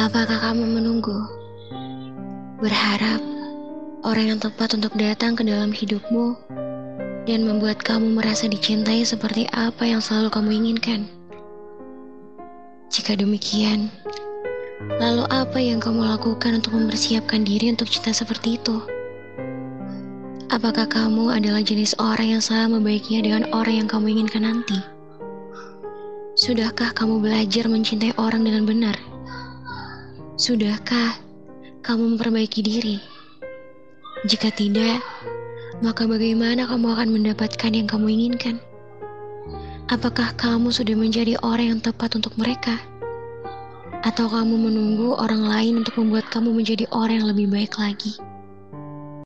Apakah kamu menunggu? Berharap orang yang tepat untuk datang ke dalam hidupmu dan membuat kamu merasa dicintai seperti apa yang selalu kamu inginkan. Jika demikian, lalu apa yang kamu lakukan untuk mempersiapkan diri untuk cinta seperti itu? Apakah kamu adalah jenis orang yang selalu membaiknya dengan orang yang kamu inginkan nanti? Sudahkah kamu belajar mencintai orang dengan benar? Sudahkah kamu memperbaiki diri? Jika tidak, maka bagaimana kamu akan mendapatkan yang kamu inginkan? Apakah kamu sudah menjadi orang yang tepat untuk mereka? Atau kamu menunggu orang lain untuk membuat kamu menjadi orang yang lebih baik lagi?